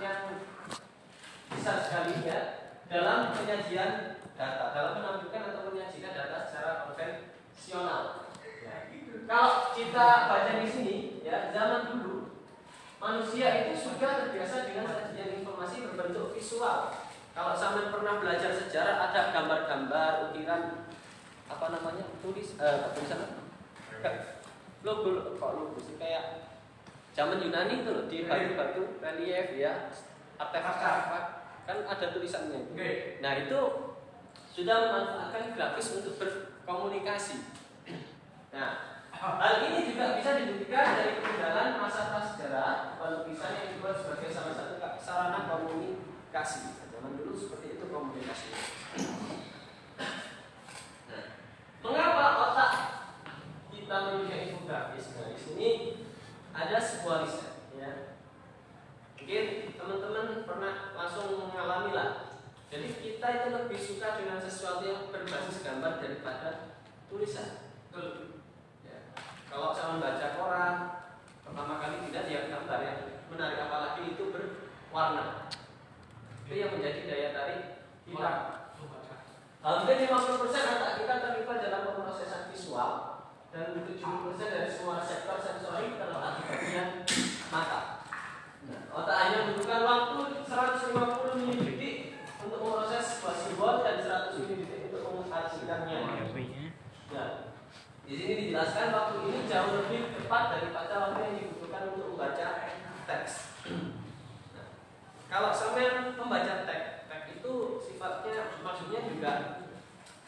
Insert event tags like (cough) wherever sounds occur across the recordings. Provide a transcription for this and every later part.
yang besar sekali ya dalam penyajian data, dalam menampilkan atau menyajikan data secara konvensional. Ya. Kalau kita baca di sini, ya zaman dulu manusia itu sudah terbiasa dengan sajian informasi berbentuk visual. Kalau sampai pernah belajar sejarah ada gambar-gambar, ukiran apa namanya tulis eh, tulisan logo kok logo sih kayak zaman Yunani itu loh di batu-batu relief ya artefak-artefak kan ada tulisannya. Nah itu sudah memanfaatkan grafis untuk berkomunikasi. Nah hal ini juga bisa dibuktikan dari ketinggalan masa prasejarah penulisan yang dibuat sebagai salah satu sarana komunikasi. Zaman dulu seperti itu komunikasi. Nah, mengapa otak kita memiliki infografis? Nah, di sini ada sebuah riset ya. Mungkin teman-teman pernah langsung mengalami lah. Jadi kita itu lebih suka dengan sesuatu yang berbasis gambar daripada tulisan. Ya. Kalau saya membaca koran, pertama kali tidak dia gambar yang menarik apalagi itu berwarna. Itu yang menjadi daya tarik kita. Hampir 50% otak kita terlibat dalam pemrosesan visual dan 70% dari semua sektor sensori terletak di bagian mata. Nah, otak hanya membutuhkan waktu 150 mili untuk memproses sebuah simbol dan 100 mili untuk menghasilkannya. Nah, di sini dijelaskan waktu ini jauh lebih cepat daripada waktu yang dibutuhkan untuk membaca teks. Nah, kalau sampai membaca teks, teks itu sifatnya maksudnya juga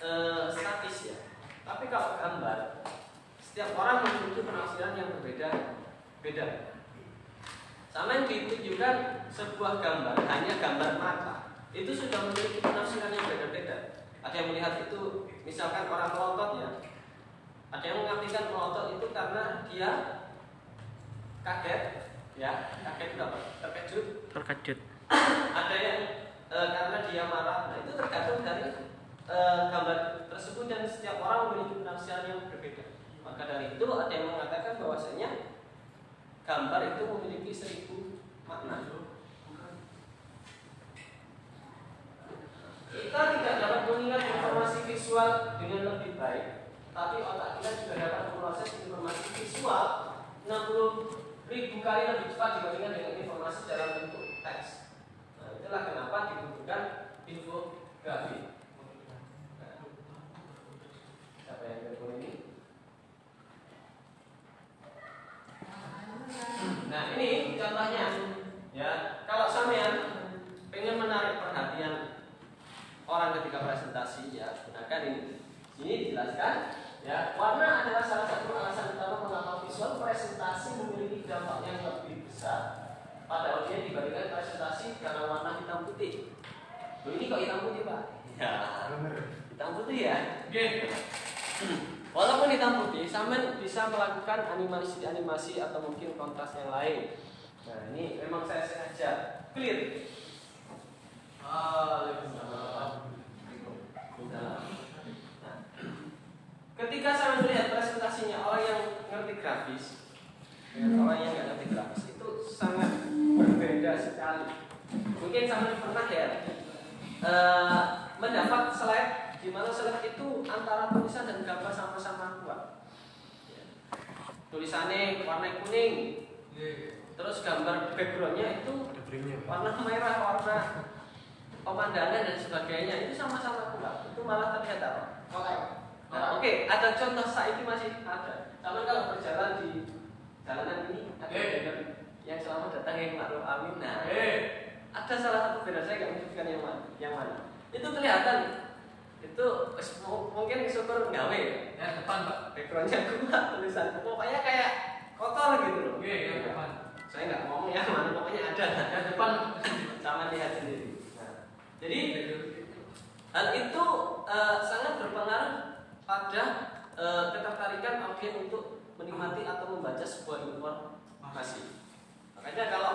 eh, statis ya. Tapi kalau gambar setiap orang memiliki penafsiran yang berbeda beda. Sama yang ditunjukkan sebuah gambar, hanya gambar mata, itu sudah memiliki penafsiran yang beda-beda. Ada yang melihat itu, misalkan orang melotot ya, ada yang mengartikan melotot itu karena dia kaget, ya, kaget itu apa? Terkejut. Terkejut. ada yang e, karena dia marah, nah itu tergantung dari e, gambar tersebut dan setiap orang memiliki penafsiran yang berbeda. Maka dari itu ada yang mengatakan bahwasanya gambar itu memiliki seribu makna. Kita tidak dapat mengingat informasi visual dengan lebih baik, tapi otak kita juga dapat memproses informasi visual 60 ribu kali lebih cepat dibandingkan dengan informasi dalam bentuk teks. Nah, itulah kenapa dibutuhkan infografi. Nah, siapa yang telepon ini? Nah ini contohnya ya kalau sampean pengen menarik perhatian orang ketika presentasi ya gunakan ini. Ini dijelaskan ya warna adalah salah satu alasan utama mengapa visual presentasi memiliki dampak yang lebih besar pada audiens dibandingkan presentasi karena warna hitam putih. Loh, ini kok hitam putih pak? Ya hitam putih ya. Walaupun hitam putih, sampean bisa melakukan animasi-animasi atau mungkin kontras yang lain. Nah, ini memang saya sengaja clear. Nah, ketika saya melihat presentasinya orang yang ngerti grafis dengan orang yang nggak ngerti grafis itu sangat berbeda sekali. Mungkin sampai pernah ya uh, mendapat slide di mana slide itu antara tulisan dan gambar sama-sama kuat. Ya. Tulisannya warna kuning, terus gambar backgroundnya itu warna merah, warna pemandangan dan sebagainya itu sama-sama kuat. Itu malah terlihat apa? Nah, oke, okay. ada contoh saya ini masih ada. Sama kalau berjalan di jalanan ini ada hey. yang selamat datang yang maklum amin. Nah, hey. ada salah satu banner saya nggak menyebutkan yang mana, yang mana. Itu kelihatan itu mungkin super gawe ya. Depan pak. Backgroundnya kuat tulisan pokoknya kayak kotor gitu loh. Iya yang depan. Saya nggak ngomong ya mana pokoknya ada. Yang depan. Sama lihat sendiri. Nah, jadi hal itu uh, sangat berpengaruh pada uh, ketertarikan audiens untuk menikmati atau membaca sebuah informasi. Makanya kalau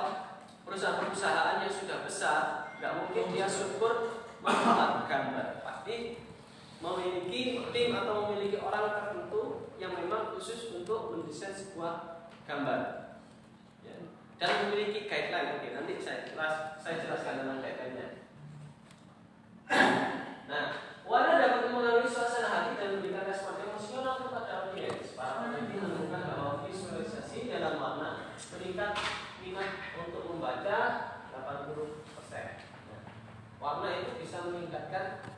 perusahaan-perusahaan yang sudah besar nggak mungkin dia syukur membuat gambar pasti memiliki tim atau memiliki orang tertentu yang memang khusus untuk mendesain sebuah gambar. Ya. dan memiliki guideline. Oke, nanti saya saya jelaskan tentang guideline-nya. (clears throat) Nah, warna dapat mengalami suasana hati dan memberikan respon emosional kepada audiens. Para peneliti menemukan bahwa visualisasi dalam warna meningkat minat untuk membaca 80 persen. Nah, warna itu bisa meningkatkan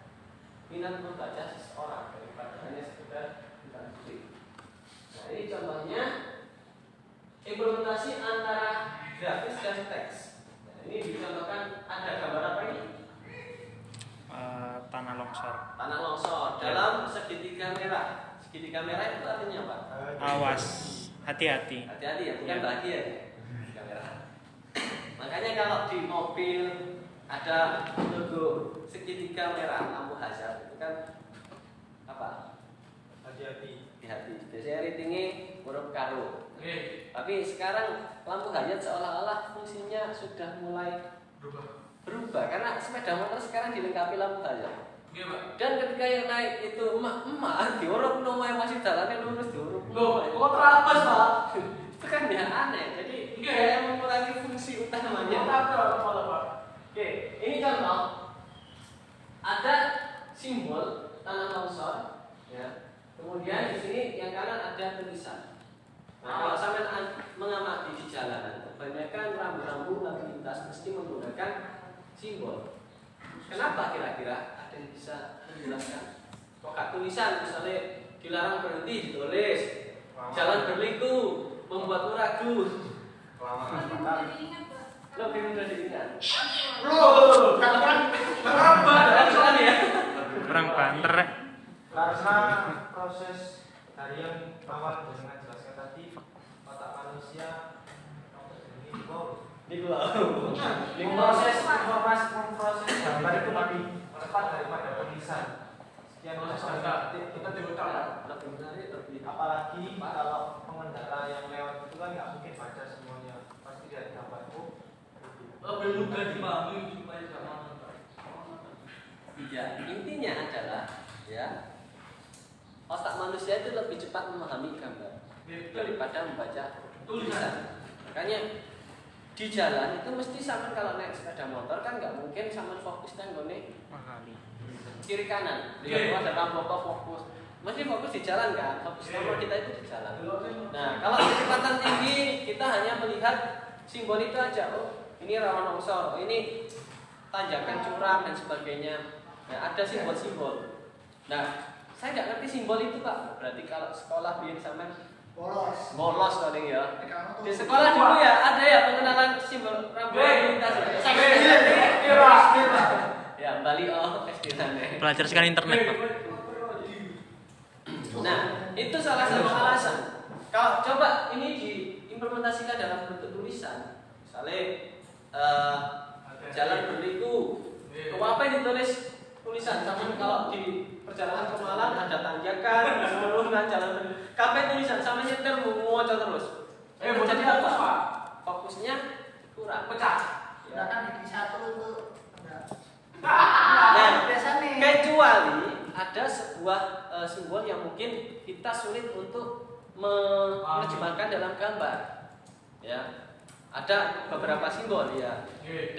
minat membaca seseorang daripada hanya sekedar bukan Nah, ini contohnya implementasi antara grafis dan teks. Nah, ini dicontohkan ada gambar apa ini? uh, tanah longsor. Tanah longsor dalam segitiga merah. Segitiga merah itu artinya apa? Awas, hati-hati. Hati-hati ya, bukan Ya. bahagia ya. Segitiga merah. Makanya kalau di mobil ada logo segitiga merah lampu hazard itu kan apa? Hati-hati. Biasanya ratingnya huruf. Oke. Tapi sekarang lampu hazard seolah-olah fungsinya sudah mulai Berubah. berubah karena sepeda motor sekarang dilengkapi lampu Pak. Dan ketika yang naik itu emak-emak diuruk nomor yang masih jalannya lurus diuruk. Loh, kok terabas, Pak? itu kan ya aneh. Jadi Iya. kayak mengurangi fungsi utamanya. Oke, ini contoh. Ada simbol tanah longsor, ya. Kemudian di sini yang kanan ada tulisan. Nah, kalau sampai mengamati di jalanan, kebanyakan rambu-rambu lalu lintas mesti menggunakan simbol. Kenapa kira-kira? Ada yang bisa menjelaskan? Kok tulisan misalnya dilarang berhenti ditulis, jalan berliku, membuat ragu. Kelamaan. Lebih mudah diingat. Loh, kan sekali ya. Kurang banter. Karena proses dari yang awal dengan jelaskan tadi otak manusia ini. Di. Di proses informasi memproses gambar itu lebih cepat daripada tulisan. Sekian proses gambar kita diutak. Lebih menarik, lebih Apalagi kalau pengendara yang lewat itu kan nggak mungkin baca semuanya. Pasti lihat gambarku. lebih mudah dipahami supaya jangan Ya, intinya adalah ya otak manusia itu lebih cepat memahami gambar daripada membaca tulisan. Makanya di jalan itu mesti sama kalau naik sepeda motor kan nggak mungkin sama fokus dan gone Mahali. kiri kanan. Dia Iya. ada rambu apa fokus. Mesti fokus di jalan kan. Fokus utama kita itu di jalan. Nah, kalau kecepatan tinggi kita hanya melihat simbol itu aja. Oh, ini rawan longsor. Oh, ini tanjakan curam dan sebagainya. Nah, ada simbol-simbol. Nah, saya nggak ngerti simbol itu pak. Berarti kalau sekolah biar sama Bolos. bolos paling ya. Kamu Di sekolah dulu ya ada ya pengenalan simbol rambu lalu lintas. ya? Ya, Bali oh, SD sana. Belajar sekali internet, Pak. (clears throat) Nah, itu salah satu alasan. Kalau coba ini diimplementasikan dalam bentuk tulisan, misalnya eh, jalan berliku, apa yang ditulis tulisan? Sama kalau di perjalanan ke Malang ada tanjakan, penurunan jalan. Kapan tulisan? Sama nyetir mau terus. Eh, terjadi betul, apa? Pak. Fokusnya kurang. pecah Ya. kan di satu itu. (laughs) Nah, biasa nih. kecuali ada sebuah eh, simbol yang mungkin kita sulit untuk menerjemahkan dalam gambar ya ada beberapa simbol ya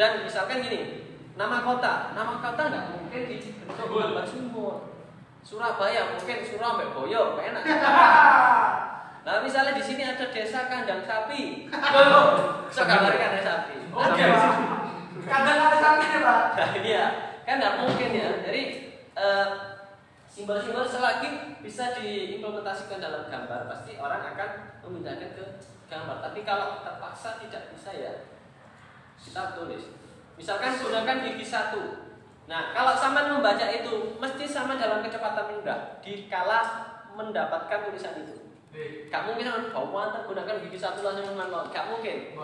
dan misalkan gini nama kota nama kota nggak mungkin dibentuk Simbol. gambar simbol Surabaya mungkin Surabaya Boyo enak (laughs) nah misalnya di sini ada desa kandang sapi gambarkan ada sapi oke kadang ada sakitnya pak Nah ini ya, kan nggak mungkin ya. Jadi eh, simbol-simbol selagi bisa diimplementasikan dalam gambar, pasti orang akan memindahkan ke gambar. Tapi kalau terpaksa tidak bisa ya, kita tulis. Misalkan gunakan gigi satu. Nah, kalau sama membaca itu, mesti sama dalam kecepatan rendah. Dikala mendapatkan tulisan itu. Gak mungkin sama bawa gunakan gigi satu langsung mengenal. Gak mungkin.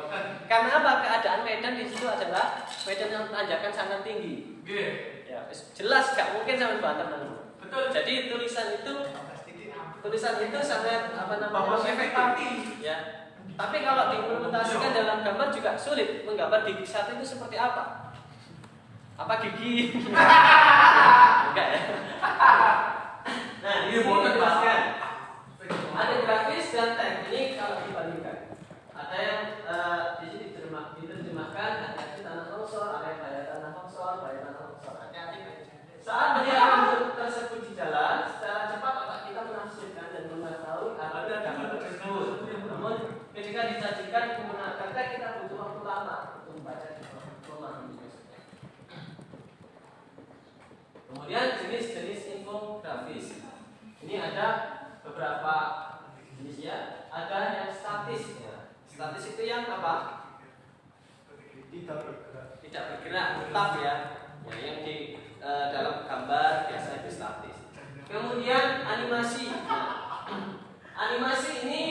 Karena apa? Keadaan medan di situ adalah medan yang tanjakan sangat tinggi. Ya, jelas gak mungkin sama banter nang. betul Jadi tulisan itu tulisan itu sangat apa namanya? Bapak efek party. Ya. Tapi kalau diimplementasikan dalam gambar juga sulit. Menggambar gigi satu itu seperti apa? Apa gigi? Enggak ya. (laughs) Nah, ini mau dijelaskan. Ada grafis dan teks. Ini kalau dibandingkan. Ada yang eh, di sini misalkan hati-hati tanah longsor, area bahaya tanah longsor, bahaya tanah longsor. Hati-hati. Saat melihat rambut tersebut di jalan, secara cepat otak kita menafsirkan dan mengetahui apa yang tersebut. Namun ketika disajikan menggunakan kita butuh waktu lama untuk membaca dan memahami maksudnya. Kemudian jenis-jenis infografis. Ini ada beberapa jenis ya. Ada yang statis ya. Statis itu yang apa? Tidak bergerak. Tidak bergerak, tetap ya. Ya, yang di e, dalam gambar biasa itu statis. Kemudian animasi. Nah, (clears throat) animasi ini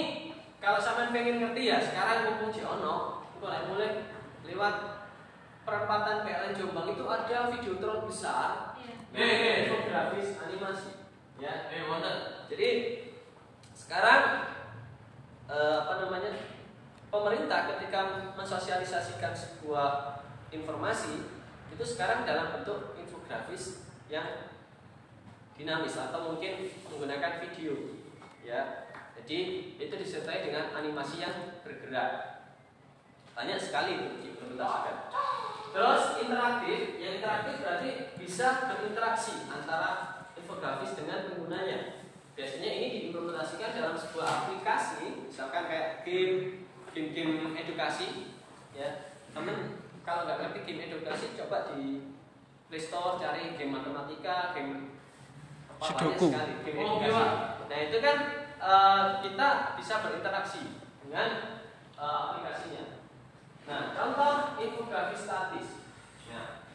kalau sampean pengen ngerti ya, sekarang mumpung di ono, mulai mulai lewat perempatan PLN Jombang itu ada videotron besar Eh, eh. infografis animasi. Ya. Eh, jadi sekarang eh, apa namanya pemerintah ketika mensosialisasikan sebuah informasi itu sekarang dalam bentuk infografis yang dinamis atau mungkin menggunakan video. Ya. Jadi itu disertai dengan animasi yang bergerak. Banyak sekali itu diimplementasikan terus interaktif yang interaktif berarti bisa berinteraksi antara infografis dengan penggunanya biasanya ini diimplementasikan dalam sebuah aplikasi misalkan kayak game game-game edukasi ya temen kalau nggak ngerti game edukasi coba di Play Store cari game matematika game apa banyak Sudoku. sekali game Oh, edukasi iya. nah itu kan eh, kita bisa berinteraksi dengan eh, aplikasinya nah contoh infografis statis nah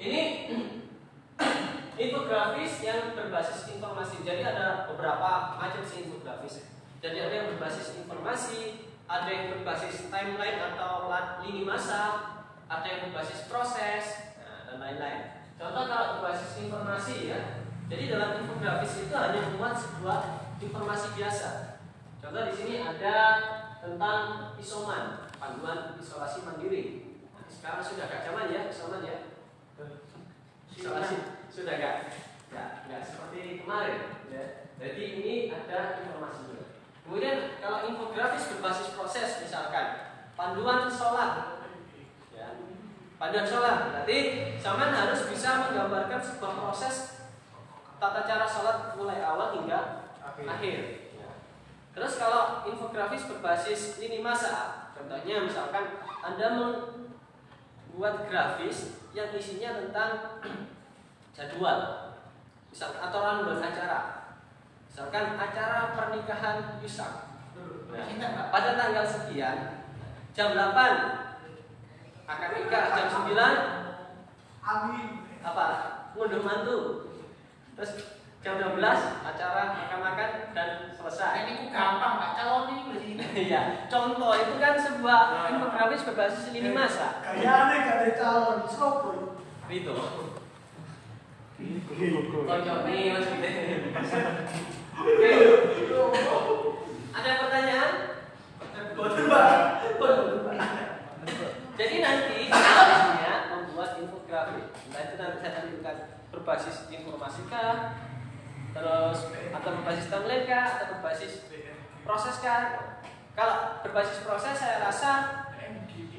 ini (clears throat) infografis yang berbasis informasi. Jadi ada beberapa macam sih infografis. Jadi ada yang berbasis informasi, ada yang berbasis timeline atau lini masa, ada yang berbasis proses, nah, dan lain-lain. Contoh kalau berbasis informasi ya. Jadi dalam infografis itu hanya memuat sebuah informasi biasa. Contoh di sini ada tentang isoman, panduan isolasi mandiri. Sekarang sudah gak zaman ya isoman ya. Isolasi sudah gak ya nggak seperti kemarin ya. Jadi ini ada informasinya. Kemudian kalau infografis berbasis proses misalkan panduan sholat ya. Panduan sholat berarti zaman harus bisa menggambarkan sebuah proses tata cara sholat mulai awal hingga Akhir. akhir. Ya. Terus kalau infografis berbasis lini masa, contohnya misalkan Anda membuat grafis yang isinya tentang (clears throat) jadwal, misal aturan beracara, misalkan acara pernikahan Yusak. Nah, pada tanggal sekian jam 8 akan nikah jam 9 Amin. apa ngunduh mantu terus jam 12 acara makan-makan dan selesai Ini gampang, Pak. Calon ini berarti. (laughs) Iya, contoh itu kan sebuah infografis berbasis lini masa. Kayaknya gak ada calon. Sopo. Itu. Ada pertanyaan? Jadi nanti membuat infografis. Nah itu nanti saya tunjukkan berbasis informasi kah, terus atau berbasis timeline kah, atau berbasis proses kah. Kalau berbasis proses saya rasa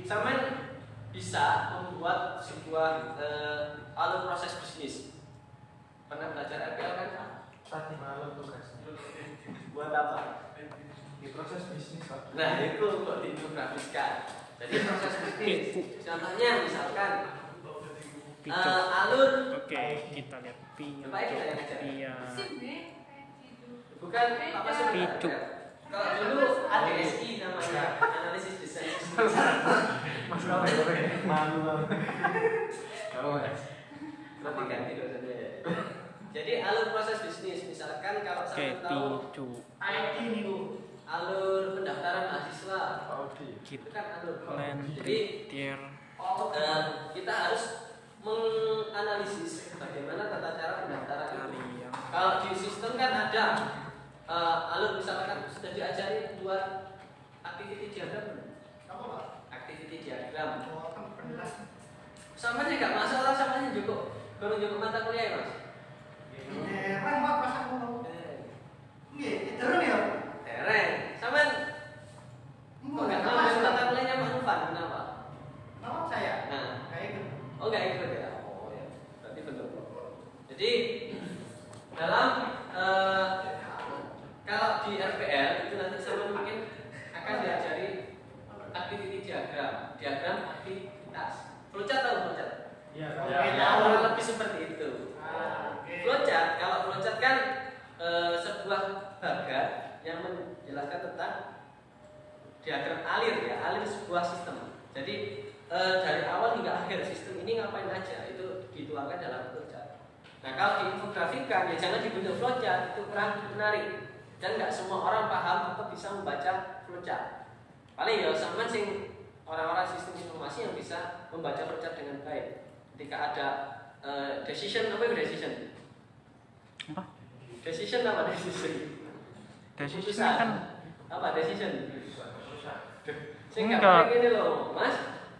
Samen bisa membuat sebuah eh, alur proses bisnis. Pernah belajar RPL kan? Tadi malam tugasnya. Buat apa? Di proses bisnis Pak. Nah itu untuk diinfografiskan. Jadi proses bisnis. Contohnya misalkan eh, alur Oke. Baik, kita lihat aja. Iya. bukan apa sih? Picu. Kalau dulu ADSI namanya analisis desain. Mas kau malu. Kau. Nanti ganti dosennya ya. Jadi alur proses bisnis misalkan kalau Oke, saya tahu. IT Bu. alur pendaftaran mahasiswa Audi. itu kan alur Land jadi eh, kita harus menganalisis bagaimana tata cara pendaftaran itu Kalian. kalau di sistem kan ada eh, alur misalkan sudah diajari buat activity diagram belum? Apa, Pak? activity diagram Oh, kan sama aja nggak masalah sama aja cukup kalau cukup mata kuliah ya mas Heran, Pak, pas aku mau. Iya, terus ya. tereng sama kok nggak tahu mata kuliahnya Pak Nufan kenapa nggak ikut ya? Oh ya, berarti belum. Jadi dalam eh, kalau di RPL itu nanti sama mungkin akan diajari activity diagram, diagram aktivitas. Flowchart tahu flowchart? Iya. Ya, kurang lebih seperti itu. Ah, oke. Flowchart, kalau flowchart kan eh, sebuah bagan yang menjelaskan tentang diagram alir ya, alir sebuah sistem. Jadi eh, dari awal hingga akhir sistem ini ngapain aja itu dituangkan dalam flowchart. Nah kalau diinfografikan ya jangan dibentuk flowchart itu kurang menarik dan nggak semua orang paham atau bisa membaca flowchart. Paling ya sama sing orang-orang sistem informasi yang bisa membaca flowchart dengan baik. Ketika ada eh, decision apa itu decision? Apa? Decision apa decision? Decision Keputusan. kan apa decision? Sing Enggak. gini loh, Mas.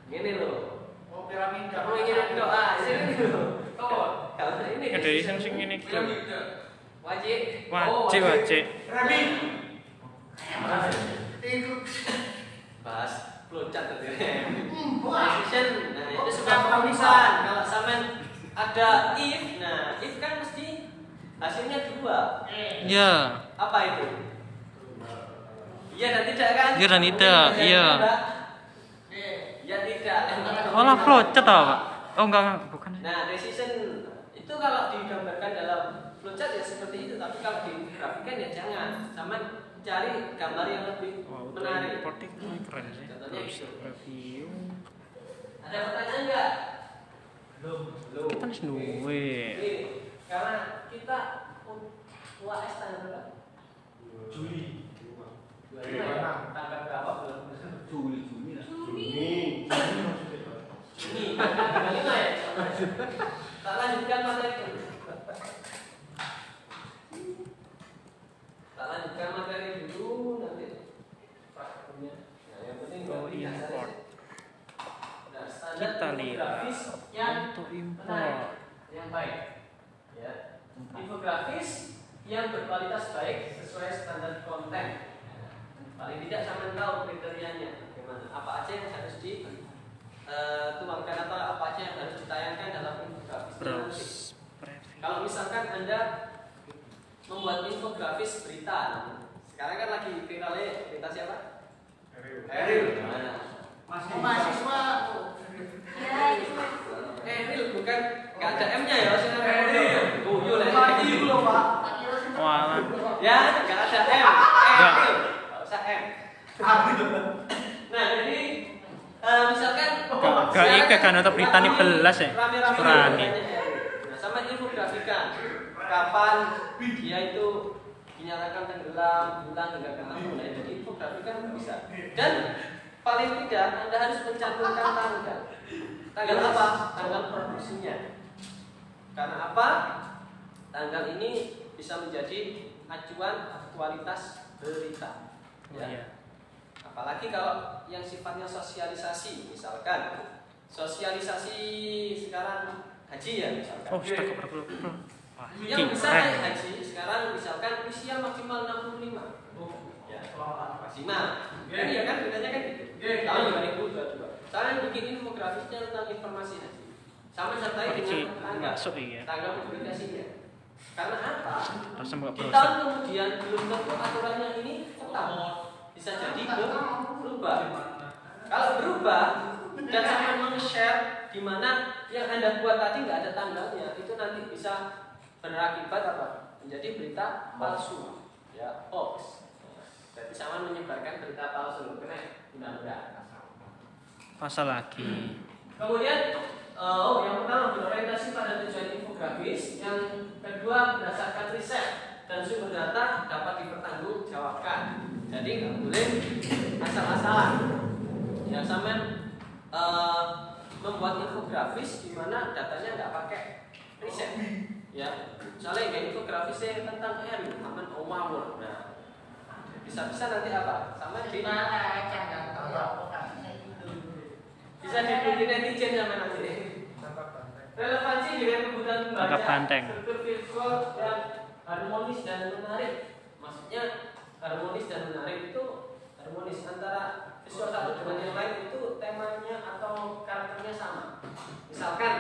Gini loh. Oh, piramida. Kamu ingin doa, ini loh. Ini ada desain sing ini gitu. Wajib. Wajib wajib. Rami. Itu. Bahas flowchart tadi. Decision, nah itu sebuah perumisan. Kalau sama ada if, nah if kan mesti hasilnya dua. Eh. Ya. Apa itu? Iya dan tidak kan? Iya dan tidak, Iya, iya. tidak. Eh. Iya tidak. Oh lah flowchart apa pak? Oh enggak enggak, bukan. Nah, decision itu kalau digambarkan dalam flowchart ya seperti itu, tapi kalau digrafikan ya jangan. Sama cari gambar yang lebih Wah, untuk menarik. importing keren sih. Contohnya gitu. review. Ada pertanyaan enggak? Belum. Kan duwe. Ini, karena kita UAS tanggal berapa? Juli. 25? Tanggal berapa? Juli Juli tanggal 25 ya? (laughs) Tak lanjutkan materi. Tak lanjutkan materi dulu nanti prakteknya. Nah, yang penting dasarnya import. Nah, Kita lihat. Untuk import. yang baik. Ya. Infografis yang berkualitas baik sesuai standar konten. Paling tidak sama tahu kriterianya bagaimana. Apa aja yang harus di eh, tuangkan atau apa aja yang harus ditayangkan dalam. Browse preview. Kalau misalkan Anda membuat infografis berita, sekarang kan lagi viralnya berita siapa? Eril. Nah, Oh, mahasiswa. Eril bukan nggak ada M-nya ya, sih Eril. Tuyul ya. Lagi dulu, Pak. Wah. Ya, nggak ada M. Eril. Nggak usah M. Nah, jadi eh, misalkan gak ika kan atau berita ini belas ya? Rame-rame. Nah, sama infografikan kapan dia itu dinyatakan tenggelam, hilang hingga ketemu. Nah, itu infografikan bisa. Dan paling tidak Anda harus mencantumkan tanggal. Tanggal apa? Tanggal produksinya. Karena apa? Tanggal ini bisa menjadi acuan aktualitas berita. Iya. Apalagi kalau yang sifatnya sosialisasi, misalkan sosialisasi sekarang haji ya misalkan. Oh, sudah Wah, Yang bisa naik haji sekarang misalkan usia maksimal 65. Ya, maksimal. Kan iya kan bedanya kan gitu. Tahun 2022. Saya bikin infografisnya tentang informasi haji. Sama sertai Oh, ini dengan tanggal, masuk iya. tanggal publikasinya. Karena apa? Tahun kemudian belum tentu aturannya ini tetap bisa jadi berubah. Kalau berubah dan sampai meng-share di mana yang anda buat tadi nggak ada tanggalnya, itu nanti bisa berakibat apa? Menjadi berita palsu, ya hoax. Jadi sama menyebarkan berita palsu, kena undang-undang. Pasal lagi. Kemudian, eh, oh yang pertama berorientasi pada tujuan infografis, yang kedua berdasarkan riset dan sumber data dapat dipertanggungjawabkan. Jadi nggak boleh asal-asalan. Ya sama eh, membuat infografis di mana datanya nggak pakai riset. Ya, misalnya kayak infografisnya tentang R, Muhammad Omawur. Nah, bisa-bisa nanti apa? Sama di bisa diikuti netizen sama nanti. Relevansi dengan kebutuhan membaca struktur visual yang harmonis dan menarik. Maksudnya harmonis dan menarik itu harmonis antara visual satu dengan yang lain itu temanya atau karakternya sama. Misalkan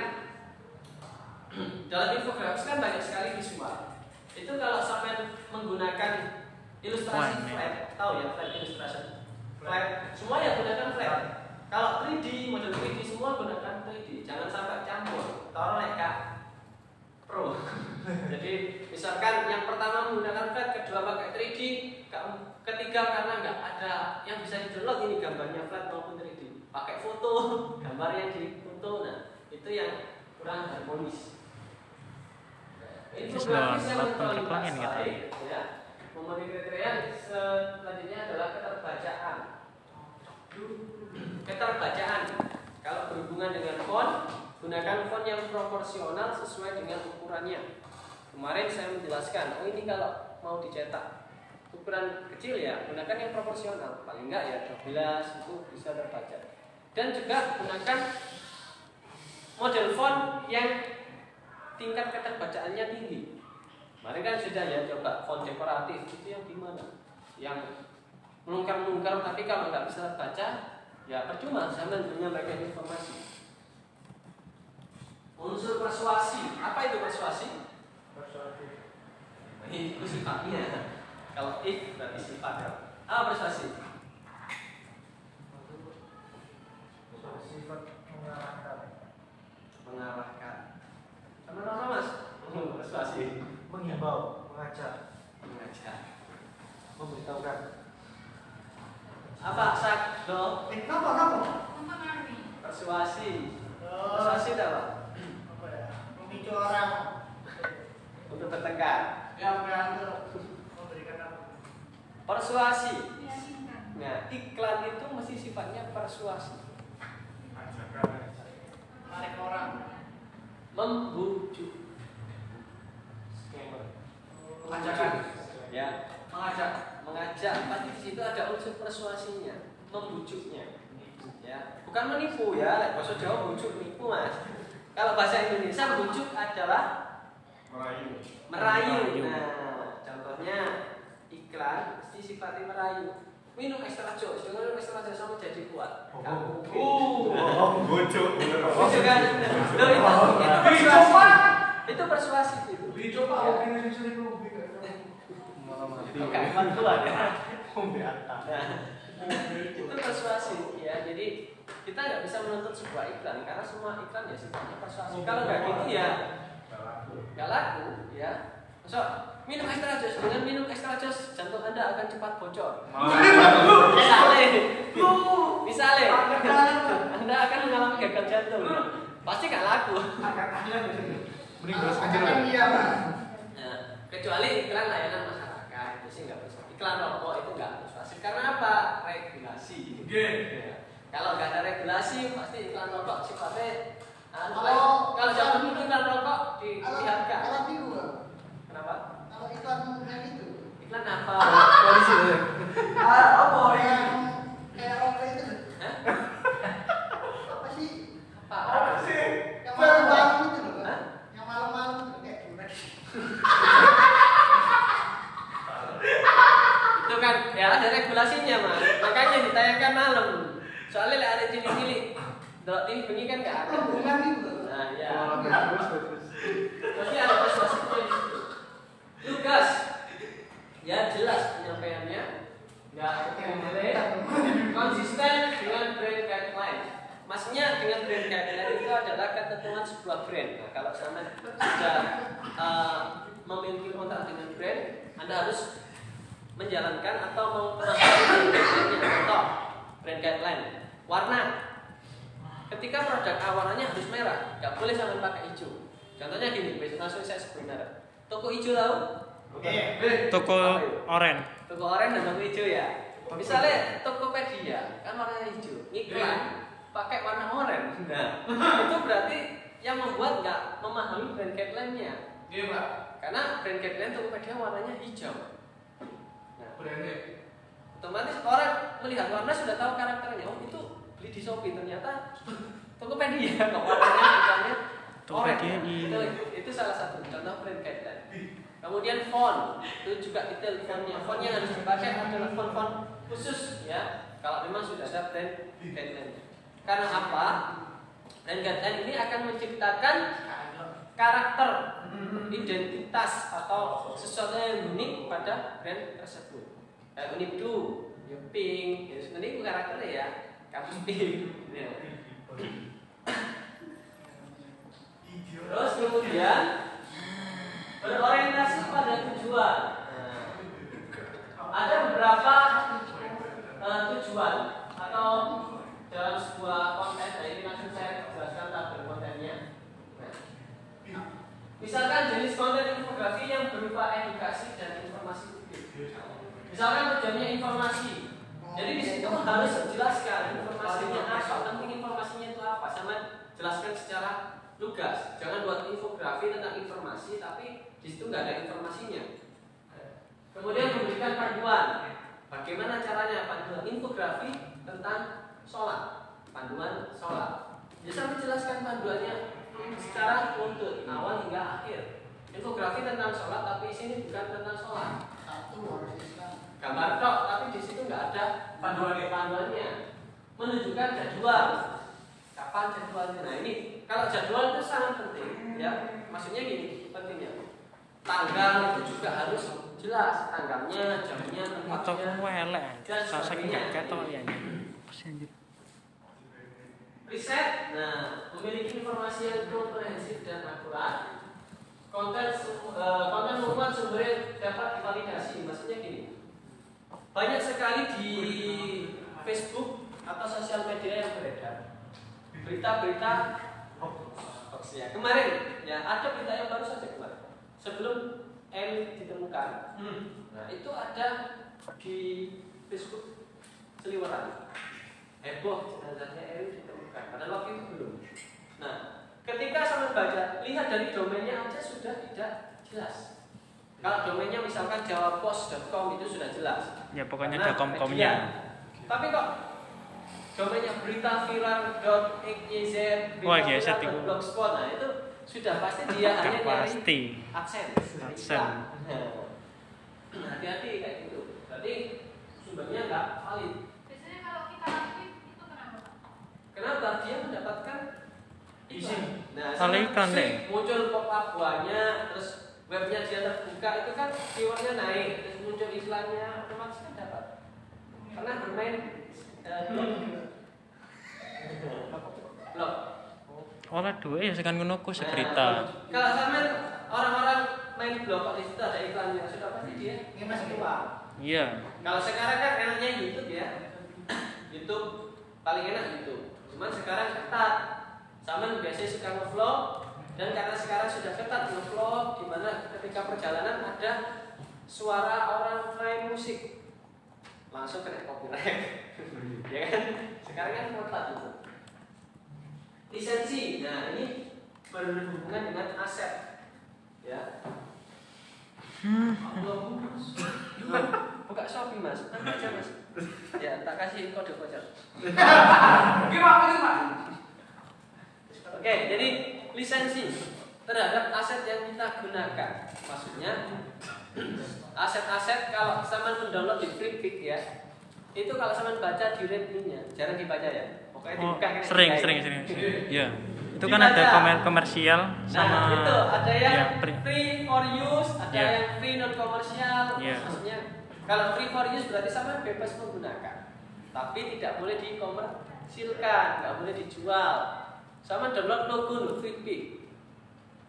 dalam infografis kan banyak sekali visual. Itu kalau sampai menggunakan ilustrasi Flat, ya. flat, tahu ya flat illustration. Flat, semua ya gunakan flat. Kalau 3D, model 3D semua gunakan 3D. Jangan sampai campur. Taruh Kak Pro. (laughs) Jadi misalkan yang pertama menggunakan flat, kedua pakai 3D, ke- ketiga karena nggak ada yang bisa di-download ini gambarnya flat maupun 3D. Pakai foto, (laughs) gambar yang di foto. Nah, itu yang kurang harmonis. Infografis yang Islam, paling kelangin gitu. ya. Memenuhi kriteria selanjutnya adalah keterbacaan. Keterbacaan. Kalau berhubungan dengan font, gunakan font yang proporsional sesuai dengan ukurannya. Kemarin saya menjelaskan, oh ini kalau mau dicetak ukuran kecil ya, gunakan yang proporsional. Paling enggak ya 12 itu bisa terbaca. Dan juga gunakan model font yang tingkat keterbacaannya tinggi. Kemarin kan sudah ya coba font dekoratif itu yang gimana? Yang melungkar-melungkar tapi kalau nggak bisa baca ya percuma sambil menyampaikan informasi. Unsur persuasi, apa itu persuasi? Itu sifatnya. Kalau if berarti sifat ya. Apa persuasi? Sifat mengarahkan, Mengarahkan. Sama-sama mas. Hmm, persuasi. menghimbau, mengajak, Mengajak. memberitahukan. Apa sak do? Eh, Kenapa, kenapa? Persuasi. Oh, Persuasi itu apa? apa ya? Memicu orang Untuk bertengkar. yang berantem apa? Persuasi. Nah, iklan itu mesti sifatnya persuasi. Menarik orang. Membujuk. Mengajakkan. Ya, Mengajak. mengajak. Pasti di situ ada unsur persuasinya, membujuknya. Ya, bukan menipu ya. Bahasa Jawa bujuk nipu mas. Kalau bahasa Indonesia bujuk adalah Merayu. merayu. Merayu. Nah, contohnya iklan sifatnya merayu. Minum ekstra jos, dengan minum ekstra jos kamu jadi kuat. Oh. Oh, bocok. Itu kan, itu, itu persuasi. Itu persuasi itu. Dicoba Ya. opini yang sering lebih Malah mati. Oke, bantuan ya. Nah, itu persuasi ya. Jadi kita nggak bisa menuntut sebuah iklan karena semua iklan ya sifatnya persuasi. Kalau nggak gitu ya nggak laku ya. So, minum ekstra jos dengan minum ekstra jos jantung anda akan cepat bocor. Misalnya, misalnya anda akan mengalami gagal jantung. Pasti nggak laku. Mending beras kecil. Katakan iya, Pak. Nah, kecuali iklan layanan masyarakat itu sih nggak persuasif. Iklan rokok itu nggak persuasif karena apa? Regulasi. Ya. Kalau nggak ada regulasi pasti iklan rokok sifatnya anu, Kalau- kalau zaman dulu iklan rokok dibiarkan. kalau biru, iklan yang itu, Iklan apa? Polisi ya. Ah, apa yang kayak rokok itu, Hah? apa sih? Apa? Yang malam-malam itu loh, Pak. Hah? Yang malam-malam itu kayak gimana? Itu kan ya ada regulasinya mas. Makanya ditayangkan malam. Soalnya lah ada cilik-cilik. Delok TV bengi kan nggak ada. Bulan itu loh. Nah ya. Terus terus. Tapi ada persuasifnya di situ. Tugas. Ya jelas penyampaiannya. Nggak boleh konsisten dengan brand guideline. Maksudnya dengan brand guideline itu adalah ketentuan sebuah brand. Nah, kalau sama sudah eh, memiliki kontak dengan brand, Anda harus menjalankan atau memperbaiki brandnya. Contoh, brand guideline. Warna. Ketika produk A warnanya harus merah, nggak boleh sampai pakai hijau. Contohnya gini, besok langsung saya sebut merek. Toko hijau tahu? Oke. Toko oren. Toko oranye dan toko hijau ya. Misalnya Tokopedia kan warnanya hijau, iklan pakai warna oranye. Nah, itu berarti yang membuat nggak memahami brand guideline-nya. Iya, Pak. Karena brand guideline Tokopedia warnanya hijau. Nah, Brandnya. otomatis orang melihat warna sudah tahu karakternya. Oh itu beli di Shopee ternyata Tokopedia kok warnanya iklannya Tokopedia oranye. iya. Itu, itu salah satu contoh brand guideline. Kemudian font itu juga detail fontnya. Font yang harus dipakai adalah font-font khusus ya. Kalau memang sudah ada brand guideline. Karena apa? Brand guideline ini akan menciptakan karakter identitas atau sesuatu yang unik pada brand tersebut. Kayak unik do, ya pink, ya sebenarnya itu karakternya ya, kampus pink. Ya. Terus kemudian berorientasi pada tujuan. Ada beberapa eh, tujuan atau dalam sebuah konten, nah ini langsung saya jelaskan tabel kontennya. Nah, misalkan jenis konten infografi yang berupa edukasi dan informasi. Misalkan tujuannya informasi, jadi di situ harus dijelaskan informasinya apa, penting informasinya itu apa, sama jelaskan secara lugas. Jangan buat infografi tentang informasi, tapi di situ nggak ada informasinya. Kemudian memberikan panduan. Bagaimana caranya panduan infografi tentang sholat, panduan sholat. Bisa menjelaskan panduannya secara runtut, awal hingga akhir. Infografi tentang sholat, tapi sini bukan tentang sholat. Gambar tok, tapi di situ nggak ada panduannya. Panduannya menunjukkan jadwal. Kapan jadwalnya? Nah ini kalau jadwal itu sangat penting, ya. Maksudnya gini, pentingnya. Tanggal itu juga harus jelas, tanggalnya, jamnya, Atau tempatnya. kowe elek. Dan Saking sebagainya. gak ketok ya. Pasti. Riset, nah memiliki informasi yang komprehensif dan akurat. Konten eh, konten sumbernya dapat divalidasi. Maksudnya gini, banyak sekali di Facebook atau sosial media yang beredar berita-berita hoax ya. Kemarin ya ada berita yang baru saja kemarin sebelum elit ditemukan. Nah itu ada di Facebook seliweran heboh jenazahnya Eril ditemukan padahal waktu itu belum nah ketika sama baca lihat dari domainnya aja sudah tidak jelas kalau domainnya misalkan jawapos.com itu sudah jelas Ya pokoknya ada kom-komnya. media. tapi kok domainnya berita viral.xyz Wah, berita geset itu. viral.blogspot nah itu sudah pasti dia hanya Gak nyari pasti. AdSense AdSense. Nah, hati-hati kayak gitu berarti sumbernya nggak valid Biasanya kalau kita aktif itu kenapa? Pak? Kenapa? Dia Izin. Nah, Kalau sama iklan deh. Muncul pop up buahnya, terus webnya dia terbuka itu kan keywordnya naik, terus muncul iklannya, otomatis kan dapat. Pernah bermain blog? blog. Oleh duwe ya sekan ngono ku Nah, seberita. Kalau sampean orang-orang main blog kok di situ ada iklannya, sudah pasti dia Ini masih tua. Iya. Kalau sekarang kan enaknya YouTube ya. (coughs) YouTube paling enak YouTube. Cuman sekarang ketat. Sama biasanya suka ngevlog dan karena sekarang sudah ketat ngevlog di mana ketika perjalanan ada suara orang main musik langsung kena copyright. (laughs) ya kan? Sekarang kan ketat itu. Lisensi. Nah, ini berhubungan dengan aset. Ya. Loh, (laughs) buka Shopee mas, nanti aja mas. Ya, tak kasih kode voucher. (laughs) Gimana gimana? Oke, jadi lisensi terhadap aset yang kita gunakan. Maksudnya aset-aset kalau sama mendownload di FreePic ya, itu kalau sama baca di readme-nya, jarang dibaca ya. Pokoknya Oh, dibuka kayak sering, dibuka sering, ini. sering, sering. (laughs) Iya. Itu kan ada Dibaca. komer komersial sama nah, itu ada yang ya, pri- free for use, ada Iya. yang free non komersial. Iya. Maksudnya kalau free for use berarti sama bebas menggunakan, tapi tidak boleh dikomersilkan, nggak boleh dijual. Sama download logo FreePic.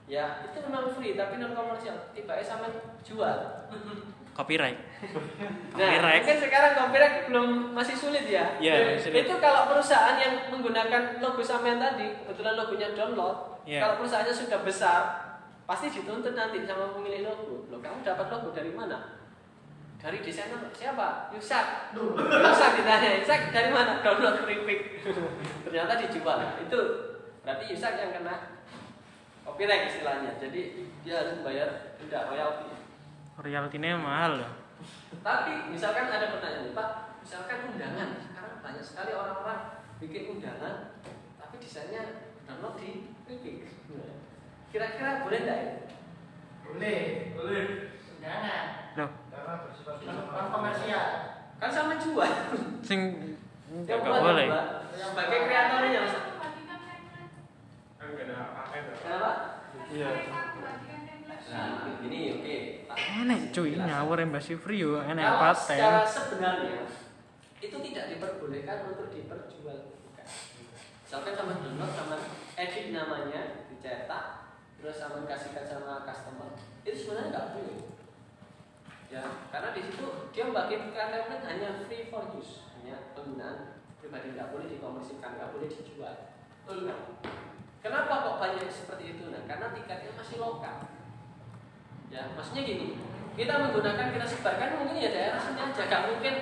Ya, itu memang free tapi non komersial. Tiba sama jual. copyright. (laughs) Nah, Copyright. mungkin sekarang copyright belum masih sulit ya. Iya, sulit. Itu kalau perusahaan yang menggunakan logo sampean tadi, kebetulan logonya download, Iya. kalau perusahaannya sudah besar, pasti dituntut nanti sama pemilik logo. Loh, kamu dapat logo dari mana? Dari desainer siapa? Yusak. Yusak ditanya, Yusak dari mana? Download FreePic. (laughs) Ternyata dijual. Itu berarti Yusak yang kena copyright istilahnya. Jadi dia harus membayar denda royalti. Royaltinya mahal loh. Tapi misalkan ada pertanyaan, Pak, misalkan undangan, sekarang banyak sekali orang-orang bikin undangan, tapi desainnya download di Epic. Kira-kira boleh nggak ya? Boleh. Boleh. Jangan. Loh, Karena bersifat komersial. Kan sama jual. sing enggak buat boleh. Sebagai kreatornya, Bagikan segmen. kan gak ada apa-apa. Kenapa? Iya. Nah, ini oke. Tak- Enek cuy, jelaskan. ngawur Embassy Free yo, enek Kalau paten. secara sebenarnya itu tidak diperbolehkan untuk diperjualbelikan. Misalkan sama download sama edit namanya dicetak terus sama kasihkan sama customer itu sebenarnya nggak boleh. Ya, karena di situ dia membagikan template hanya free for use, hanya penggunaan pribadi nggak boleh dikomersikan, nggak boleh dijual. Nah, kenapa kok banyak seperti itu? Nah, karena tiketnya masih lokal. Ya, maksudnya gini, kita menggunakan kita sebarkan mungkin ya daerah sini aja, gak mungkin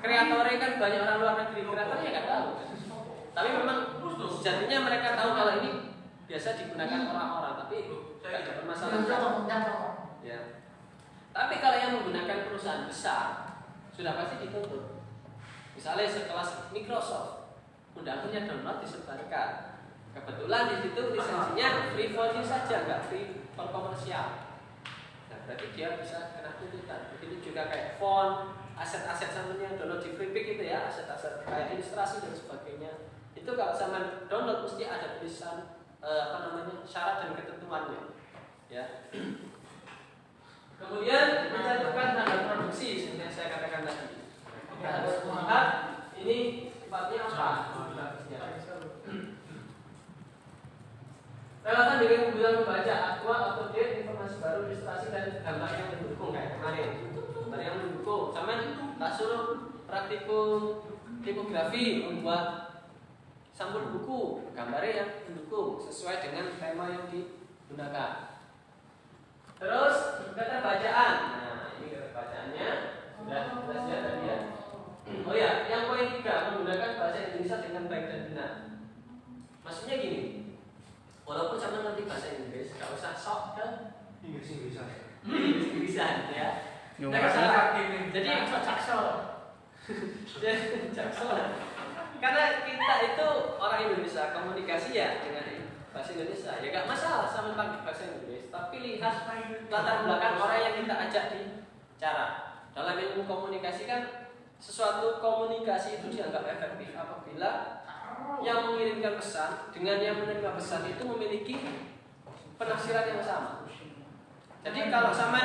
kreatornya kan banyak orang luar negeri, kreatornya nggak tahu. Tapi memang sejatinya mereka tahu kalau ini biasa digunakan orang-orang, tapi nggak ada permasalahan. Ya. Tapi kalau yang menggunakan perusahaan besar sudah pasti dituntut. Misalnya sekelas Microsoft, undang-undangnya download disebarkan. Kebetulan di situ lisensinya free for use saja, nggak free for komersial. Nah, berarti dia bisa kena tuntutan. Begitu juga kayak font, aset-aset yang download di Freepik itu ya, aset-aset kayak ilustrasi dan sebagainya. Itu kalau sama download mesti ada tulisan eh, apa namanya syarat dan ketentuannya. Ya. Kemudian mencantumkan tanggal produksi seperti yang saya katakan tadi. Kita harus melihat ini sifatnya apa. Relevan dengan kebutuhan membaca aktual, up to date, informasi baru, ilustrasi dan gambar yang mendukung kayak kemarin. Gambar yang mendukung. Sama tak suruh praktikum tipografi membuat sampul buku, gambarnya yang mendukung sesuai dengan tema yang digunakan. Terus kata bacaan. Nah, ini kata bacaannya sudah sudah lihat tadi ya. Oh ya, yang poin tiga menggunakan bahasa Indonesia dengan baik dan benar. Maksudnya gini, walaupun sama ngerti bahasa Inggris, gak usah sok ke Inggris bisa. Inggris-Inggrisan ya. Yo, Nah, makanya- salah. Jadi jaksel. (laughs) Jadi, jaksel. Karena kita itu orang Indonesia komunikasi ya dengan bahasa Indonesia ya gak masalah sama pakai bahasa Inggris tapi lihat latar belakang orang yang kita ajak bicara dalam ilmu komunikasi kan sesuatu komunikasi itu dianggap efektif apabila yang mengirimkan pesan dengan yang menerima pesan itu memiliki penafsiran yang sama jadi kalau sama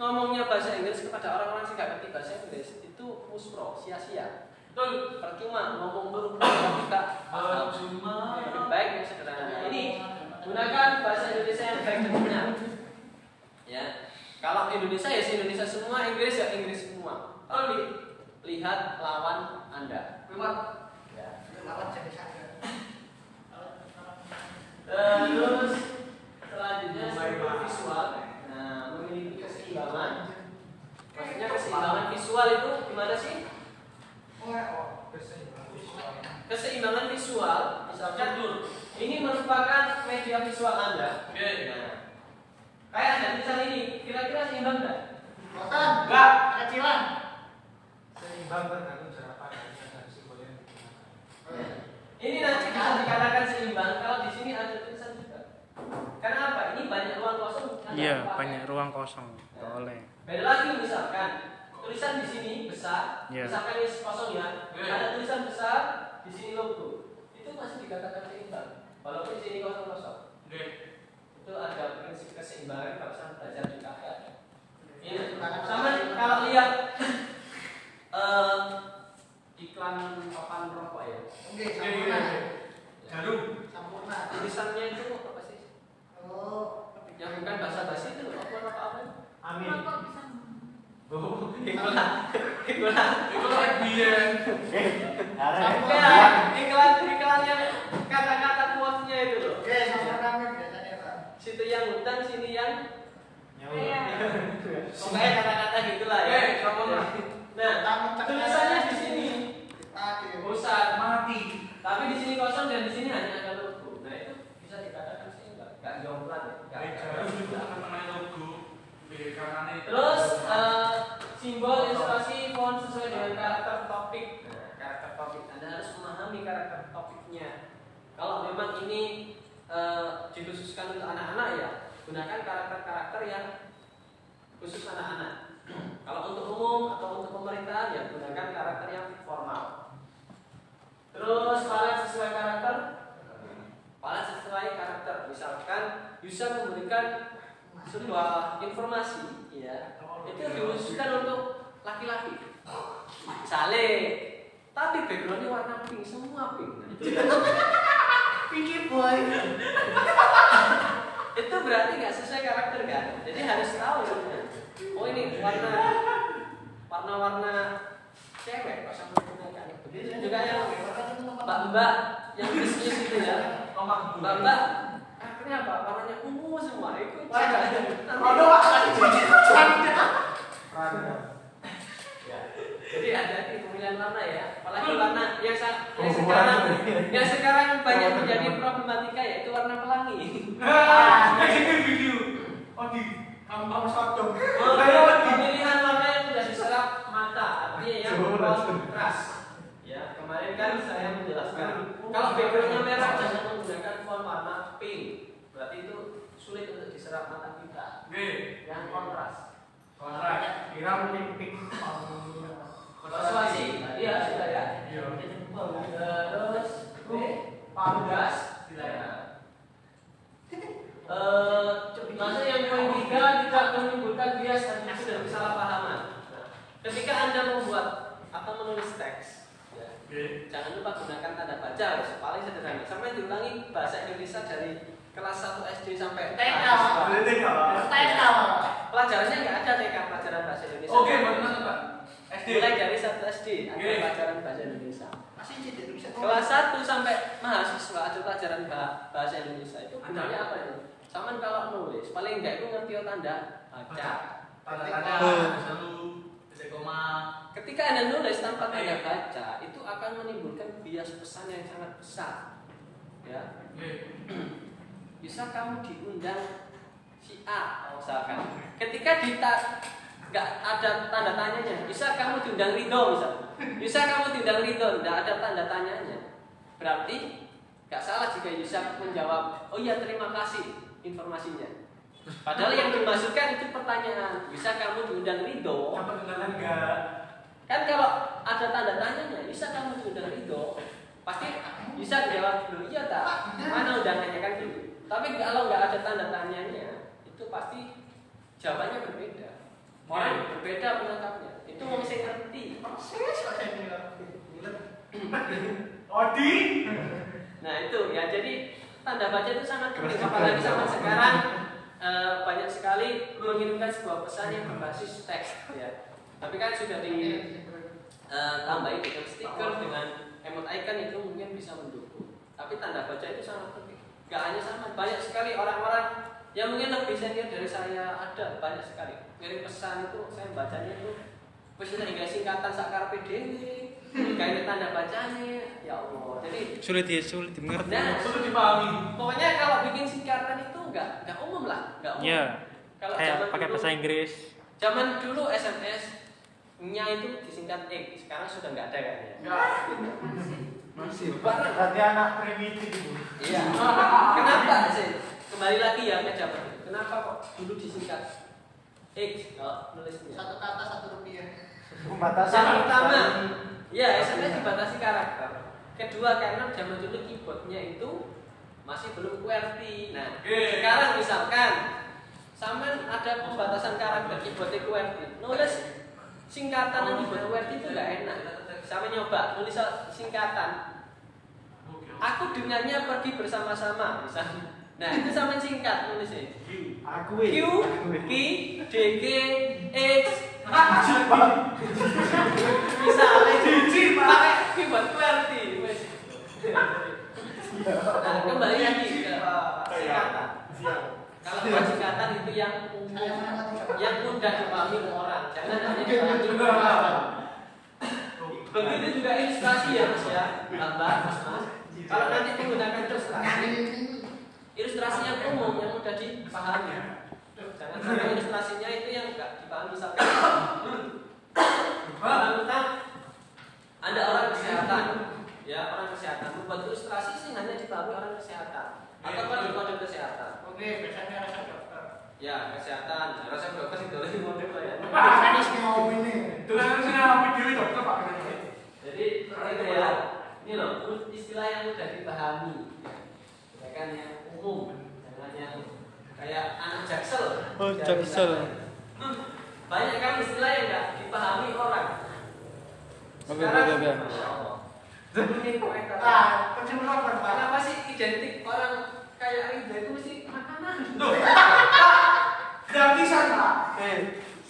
ngomongnya bahasa Inggris kepada orang-orang yang nggak ngerti bahasa Inggris itu muspro sia-sia Betul, percuma ngomong kalau kita paham. Lebih baik yang sederhana. Ini gunakan bahasa Indonesia yang baik dan benar. Ya, kalau Indonesia ya si Indonesia semua, Inggris ya Inggris semua. Tapi lihat lawan Anda. Terus selanjutnya struktur visual. Nah, memiliki keseimbangan. Maksudnya keseimbangan visual itu gimana sih? Keseimbangan visual, misalkan ini merupakan media visual Anda. Nah, kayak Anda tulisan ini, kira-kira seimbang nggak? Botan. Enggak. Kecilan. Seimbang tergantung cara pandang dan simbol yang digunakan. Ini nanti bisa dikatakan seimbang kalau di sini ada tulisan juga. Karena apa? Ini banyak ruang kosong. Iya, banyak ruang kosong. Boleh. Beda lagi misalkan tulisan di sini besar, Iya. misalkan ini kosong ya, ada tulisan besar di sini logo, itu masih dikatakan seimbang, walaupun di sini kosong kosong. Itu ada prinsip keseimbangan kalau saya belajar di KPA. Ini sama kalau lihat (laughs) eh, iklan papan rokok ya, Oke, sampurna. Jarum. Sampurna. tulisannya itu apa sih? Oh. Yang bukan bahasa basi itu apa apa apa? Amin. Rokok bisa Oh, iklan, iklan. Sampurna. Ya, iklan iklan yang kata-kata quote-nya itu loh. Oke, sampurna biasanya Pak. Situ yang hutan, sini yang Iya. pokoknya kata-kata gitulah ya. Eh, sampurna. Nah, tulisannya di sini Tadi. besar, Mati. tapi di sini kosong dan di sini hanya ada logo. Nah itu bisa dikatakan sih enggak, enggak Terus eh, simbol ilustrasi font sesuai dengan karakter topik. Nah, karakter topik Anda harus memahami karakter topiknya. Kalau memang ini eh, dikhususkan untuk anak-anak ya, gunakan karakter-karakter yang khusus anak-anak. (clears throat) Kalau untuk umum atau untuk pemerintahan ya gunakan karakter yang formal. Terus palet sesuai karakter Pala sesuai karakter. Misalkan Yusa memberikan sebuah informasi, ya, itu dikhususkan untuk laki-laki. Misalnya, tapi backgroundnya warna pink, semua pink. Pinky boy. itu berarti nggak sesuai karakter kan? Jadi harus tahu sebenarnya oh ini warna warna-warna cewek menggunakan begitu juga yang mbak-mbak yang bisnis itu ya. Mbak-mbak akhirnya apa warnanya ungu semua. Itu Aduh, jadi hati-hati pemilihan warna ya. Apalagi warna yang, sa- yang sekarang yang sekarang banyak menjadi problematika yaitu warna pelangi. Kamu satu. pemilihan warna yang sudah diserap mata artinya yang kontras. Ya kemarin kan saya menjelaskan kalau backgroundnya merah jangan menggunakan font warna pink berarti itu sulit untuk diserap mata kita. Yang kontras. Persuasi tadi ya sudah ya. Terus pamungkas ya Eh, masuk yang poin tiga tidak menimbulkan bias dan kesalahpahaman. Nah, ketika anda membuat atau menulis teks, ya, jangan lupa gunakan tanda baca, paling sederhana. Sampai diulangi bahasa Indonesia dari kelas 1 SD sampai TK. kelas- TK. Pelajarannya nggak ada TK pelajaran bahasa Indonesia. Oke, benar Pak. SD. Mulai dari 1 SD ada pelajaran bahasa Indonesia. Masih jadi bisa. Kelas 1 sampai mahasiswa ada pelajaran bah- bahasa Indonesia itu gunanya apa itu? Sama kalau nulis, paling enggak itu ngerti tanda baca. Tanda-tanda selalu titik koma. Ketika Anda nulis tanpa tanda baca, itu akan menimbulkan bias pesan yang sangat besar. Ya, (clears throat) bisa kamu diundang si A misalkan. Ketika dita nggak ada tanda tanyanya, bisa kamu diundang Ridho misalkan. Bisa kamu diundang Ridho, tidak ada tanda tanyanya. Berarti nggak salah jika Yusuf menjawab, oh iya terima kasih informasinya. Padahal yang dimasukkan itu pertanyaan, bisa kamu diundang Ridho? Dapat undangan enggak? Kan kalau ada tanda tanyanya, bisa kamu diundang Ridho? Pasti bisa jawab dulu, iya tak? Mana undangannya kan gitu. Tapi kalau nggak ada tanda tanyanya, itu pasti jawabannya berbeda. Orang berbeda penangkapnya. Itu mau saya ngerti. Persis. (coughs) Odi. Nah itu ya jadi tanda baca itu sangat penting apalagi zaman sekarang eh, banyak sekali mengirimkan sebuah pesan yang berbasis teks ya. Tapi kan sudah di eh, tambahin dengan stiker dengan emot icon itu mungkin bisa mendukung. Tapi tanda baca itu sangat penting. Gak hanya sama, banyak sekali orang-orang yang mungkin lebih senior dari saya ada banyak sekali. Ngirim pesan itu saya bacanya itu wis hingga singkatan sakar PDW, kayak tanda bacanya, ya Allah. Jadi Sulit ya, sulit dimengerti. Nah, Sulit dipahami. pokoknya kalau bikin singkatan itu enggak enggak umum lah, enggak umum. Iya. Kalau Kayak zaman pakai dulu- bahasa Inggris. Zaman dulu SMS nya itu disingkat X, sekarang sudah enggak ada kayaknya. Enggak. Masih. Berarti anak primitif itu. Iya. Kenapa sih? Kembali lagi ya ke itu. Kenapa kok dulu disingkat X kalau nulisnya? Satu kata satu rupiah. Pembatasan. Yang pertama, ya SMS dibatasi karakter. Kedua karena zaman dulu keyboardnya itu masih belum QWERTY. Nah, Oke. sekarang misalkan sama ada pembatasan karakter keyboardnya QWERTY. Nulis singkatan yang keyboard QWERTY itu nggak enak. Sama nyoba nulis singkatan. Aku dengannya pergi bersama-sama misalnya. Nah, itu sama singkat nulisnya. Aku Q, Q, D, G, X, misalnya pakai keyboard QWERTY wes. Nah, kembali lagi ke singkatan. Kalau buat singkatan itu yang umum, yang mudah dipahami orang, jangan hanya dipahami orang. Begitu juga ilustrasi ya mas ya, gambar mas mas. Kalau nanti menggunakan ilustrasi, ilustrasi yang umum yang mudah dipahami. Jangan sampai ilustrasinya itu yang enggak dipahami misalkan tentang ada orang kesehatan, ya orang kesehatan membuat ilustrasi sih hanya dipahami orang kesehatan atau kode-kode kesehatan. Oke, biasanya rasa dokter. Ya kesehatan, rasa dokter itu lagi model ya. Biasanya sih mau ini. Tulisan sini apa diri dokter Pak? Jadi itu ya, ini loh istilah yang mudah dipahami. Ya kan pendidikan yang umum, jangan yang kayak anak jaksel. Oh, Jangan Jaksel. Hmm, Banyak kan istilah yang nggak dipahami orang. Oke, Sekarang, oke, oke. Masya Allah. Ini mereka. Ah, kecenderungan Pak. Kenapa sih identik orang kayak Ridha itu mesti makanan? Gratisan Pak. Eh,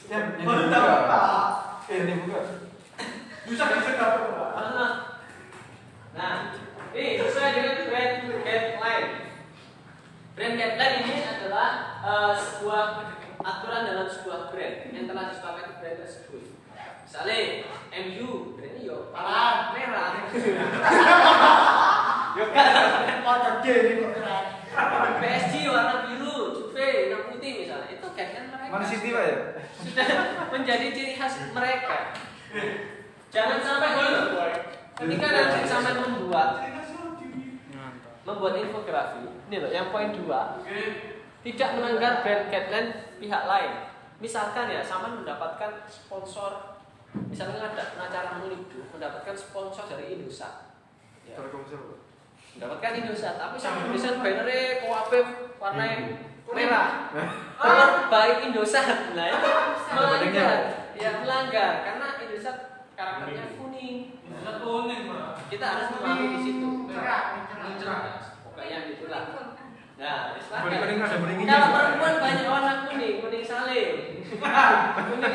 yang ini Baru buka. dapat Pak. Eh, ini buka. Bisa bisa dapat Pak. Nah, nah, ini sesuai dengan brand guideline. Brand guideline ini adalah eh, sebuah aturan dalam sebuah brand yang telah disepakati brand tersebut. Misalnya MU, brandnya yo Parah. merah. Yo kan motor D ini kok keren. PSG warna biru, Juve warna putih misalnya. Itu guideline mereka. Man City Pak ya? sudah menjadi ciri khas mereka. Jangan sampai gini. Ketika nanti sampai membuat Mantap. Infografi, ini loh yang poin dua, tidak melanggar brand guideline pihak lain. Misalkan ya, sama mendapatkan sponsor, misalnya ada acara Mulidu mendapatkan sponsor dari Indosat, ya, Telkomsel. Mendapatkan Indosat, tapi sama desain bannernya koape warna merah. Color by Indosat, nah itu melanggar, ya melanggar karena Indosat karakternya kuning. Kuning. Kita harus memahami di situ. Cerah, cerah. Pokoknya gitulah. Nah, Kuning-kuning ada beringin Kalau perempuan banyak warna kuning, kuning salim. (laughs) kuning.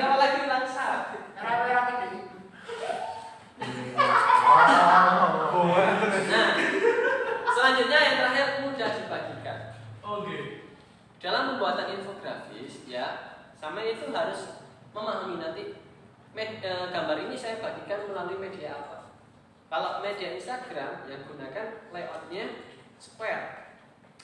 Merah-merah tadi. Oh, bohong terus. Nah, selanjutnya yang terakhir mudah dibagikan. Oke. Dalam pembuatan infografis, ya, sama itu harus memahami nanti med- eh, gambar ini saya bagikan melalui media apa. Kalau media Instagram yang gunakan layoutnya square.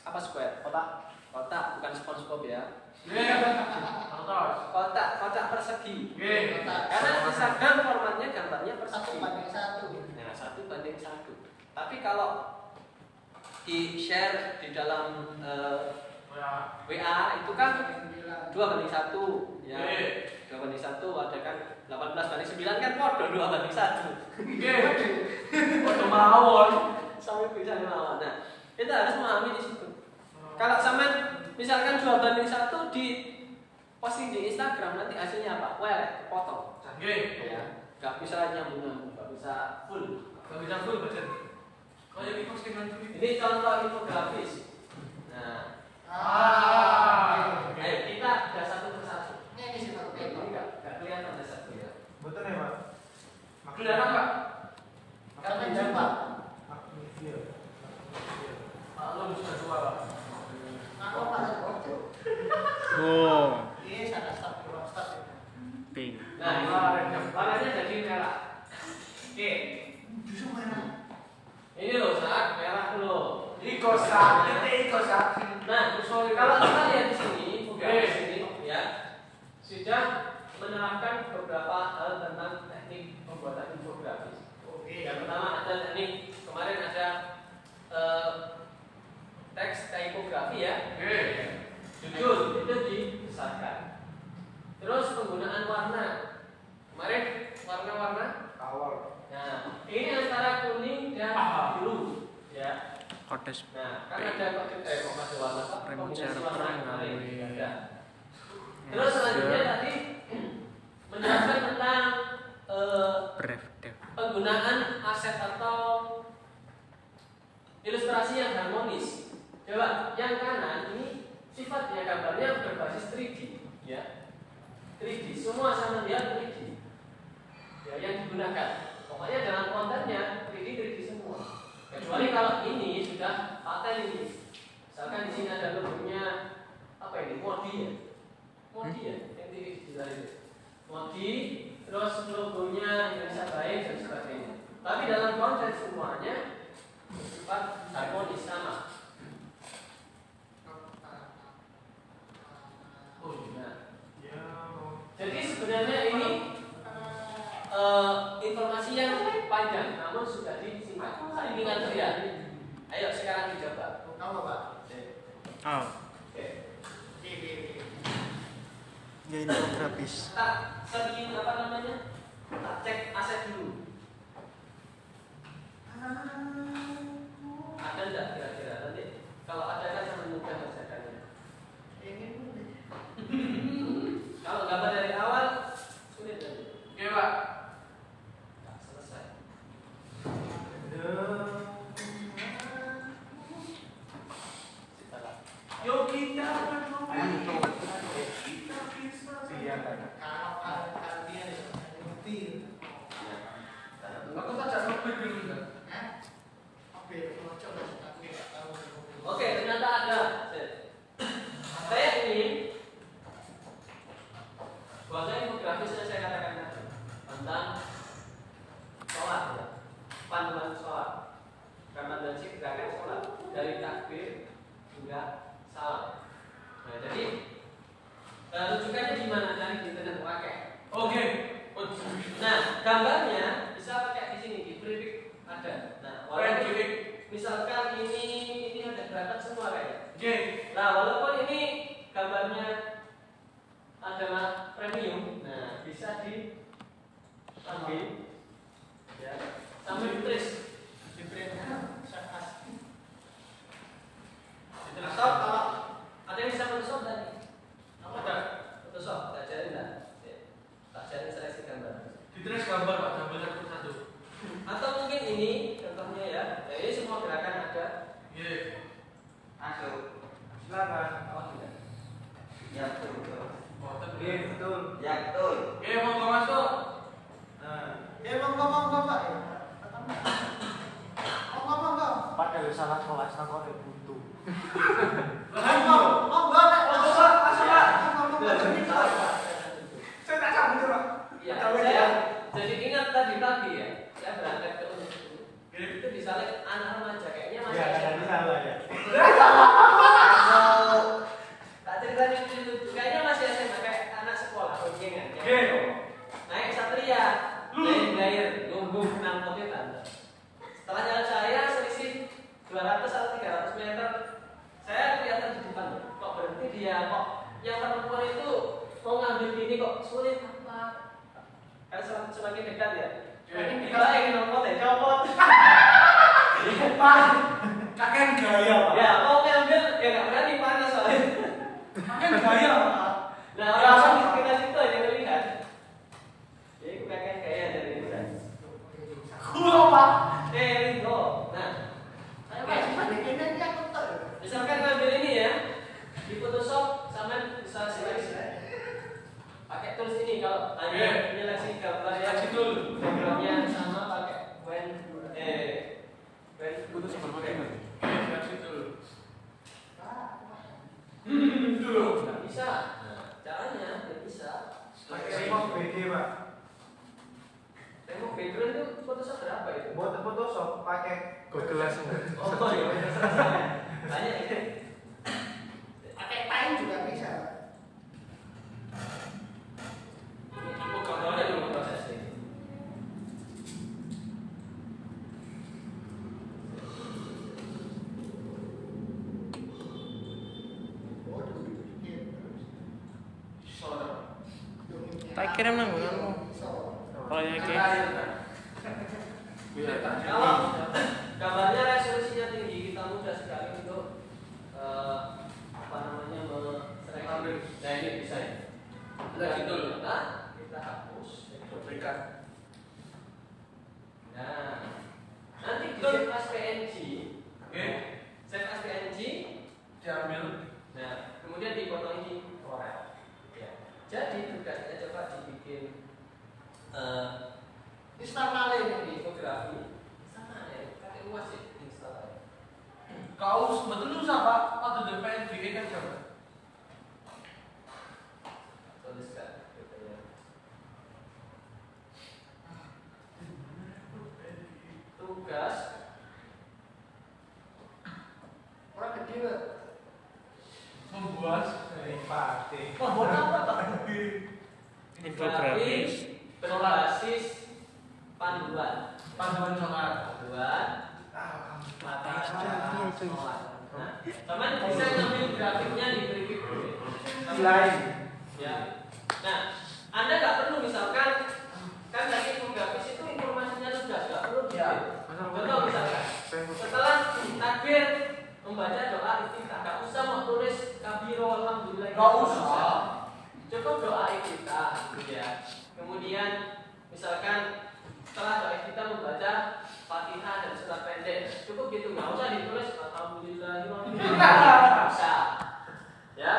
Apa square? Kotak. Kotak, bukan SpongeBob ya. Atas. Kotak, kotak persegi. Oke. Karena Instagram formatnya gambarnya Satu persegi. banding satu. Nah, satu banding satu. Tapi kalau di share di dalam eh, Ya. WA itu kan Sembilan. dua banding satu, ya. Oke. Dua banding satu ada kan 18 banding 9 kan podo dua banding satu. Oke. Foto mawon. Sampai bisa melawan. Nah, kita harus memahami di situ. Kalau sama misalkan dua banding satu di posting di Instagram nanti hasilnya apa? Well, potong. Oke. Ya, nggak bisa nyambung nggak bisa full. Gak bisa full, Bacan. Kayak di postingan Twitter. Ini contoh infografis. Nah, Ah. ayo kita ada satu persatu. Ini sih Pak. Ini nggak nggak kelihatan ada satu ya. Betul ya, Pak? Kelihatan, Pak? Karena jumpa. Iya. Aku. Oh, dua start. pink. Nah, ini warnanya jadi merah. Oke, Justru merah. ini loh saat merah loh. Iko sakit, iko sakit. Nah, kalau kita lihat di sini, infografis ini ya sudah menerapkan beberapa hal tentang teknik pembuatan infografis. Oke. Yang pertama ada teknik kemarin ada eh, teks typography ya. Oke. Judul itu dibesarkan. Terus penggunaan warna. Kemarin warna-warna. Awal. Nah, ini antara kuning dan Ah. biru. Ya. Kodes Nah, kan ada kode eh kok ada warna apa? Rem Kombinasi server warna gawe. kemarin ada. Terus selanjutnya tadi menjelaskan tentang eh, Bref penggunaan aset atau ilustrasi yang harmonis. Coba yang kanan ini sifatnya gambarnya berbasis 3D, ya. 3D, semua sama dia 3D. Ya, yang digunakan. Pokoknya dalam kontennya 3D 3D semua. Kecuali kalau ini sudah paten ini. Misalkan di sini ada logonya apa ini? Modi ya. Modi ya, yang di sebelah itu. Modi, terus logonya Indonesia Baik dan sebagainya. Tapi dalam konten semuanya bersifat harmonis sama. Oh, iya. Ya. jadi sebenarnya ini eh, informasi yang panjang, namun sudah Masa bimbingan terjadi? Ayo sekarang dicoba. Kamu pak? Ah. Ya ini grafis. Tak, sebelum apa namanya? Tak cek aset dulu. Ada enggak kira-kira nanti kalau ada saya kirim nang gunanmu kalau yang kayak kalau iya. gambarnya resolusinya tinggi kita mudah sekali untuk uh, apa namanya merekam nah ini bisa ya? Kita nah, gitu loh kita hapus. Berikan nah nanti di save as PNG oke. Okay. save as PNG diambil. Nah kemudian dipotong di file ya. Jadi kita dibikin eh, uh, installale ini di fotografi. Sama ya luas ya installale kau sebetulnya siapa atau depan diri kan siapa gitu ya. tugas. Orang kecil membuat dari membuat apa infografis. Berbasis panduan. Panduan sholat panduan. Mata sholat. Nah, teman bisa ngambil grafiknya di preview lain ya. Nah anda nggak perlu misalkan kan tadi infografis itu informasinya sudah nggak perlu gitu. ya. Contoh misalkan. Setelah takbir membaca doa istighfar. Nggak usah menulis kabiro alhamdulillah. Nggak usah cukup doa kita. Ya kemudian misalkan setelah doa kita membaca fatihah dan surat pendek. Cukup gitu nggak usah ditulis. Alhamdulillah nggak ya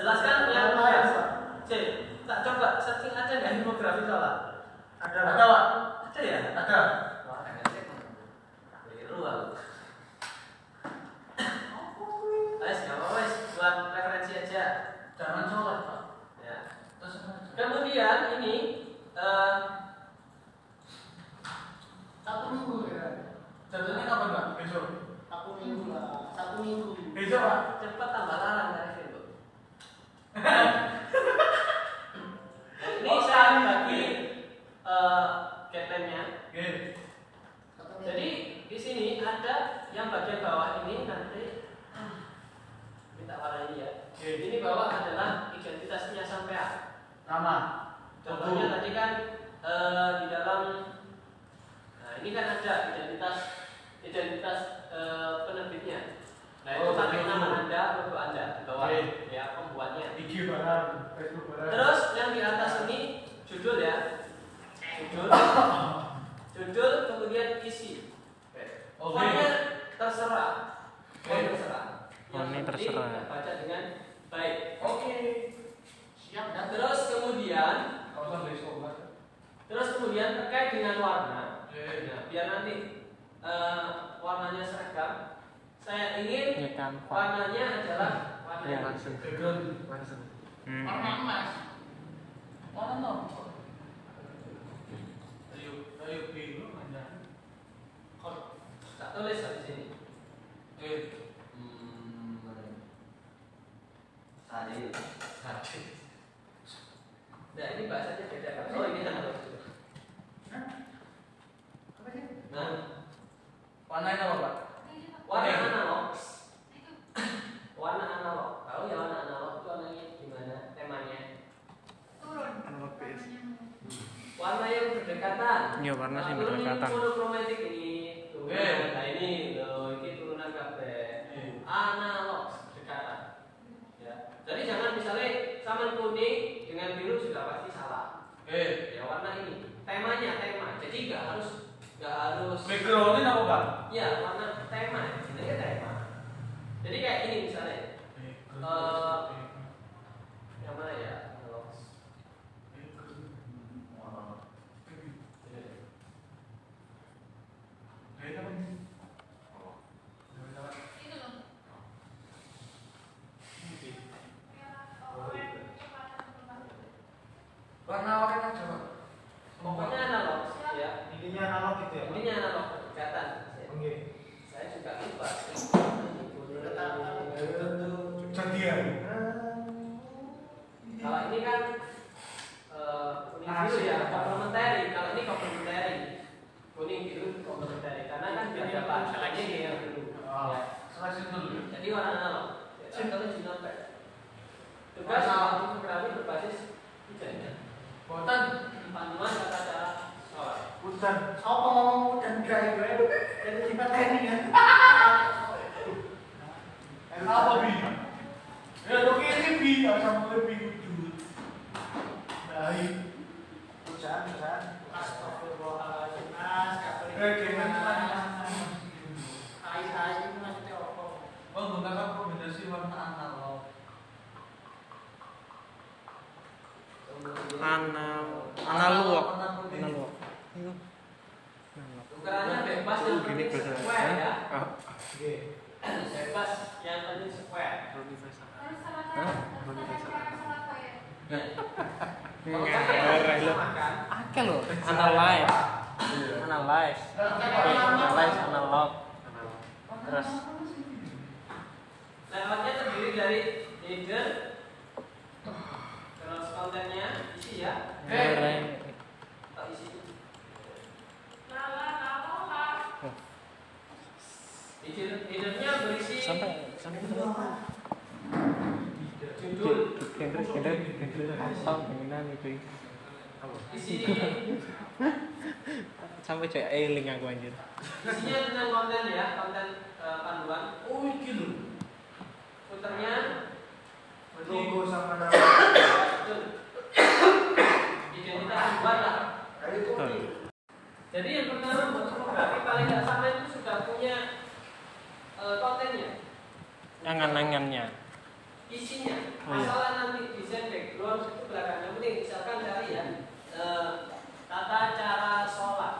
jelaskan yang lain tak coba searching and then analog. Analog. Iya. Analog. ukurannya bebas yang square, bebas yang square. Analog. Terus. Terdiri dari Goreng. Berisi sampai sampai judul genre apa itu sampai cuy eling aku anjir isinya tentang konten ya konten uh, panduan oh iki lho puternya logo sama nama yang kita lah. Jadi yang pertama fotografi paling tidak sama itu sudah punya e, kontennya. Angan-angannya. Isinya. Oh, iya. Masalah nanti desain background itu belakangnya mending penting misalkan cari ya e, tata cara sholat.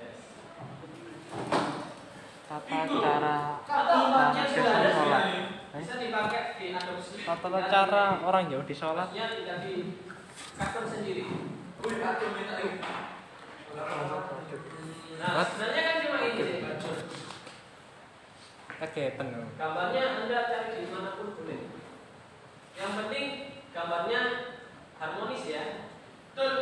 Yes. Tata cara tata cara sholat. Bisa dipakai di adopsi. Tata cara orang jauh di sholat. Ya tidak di custom sendiri. Wih, aku minta nah sebenarnya kan cuma ini sih Oke, penuh. gambarnya anda cari di mana pun boleh. Yang penting gambarnya harmonis ya. Betul.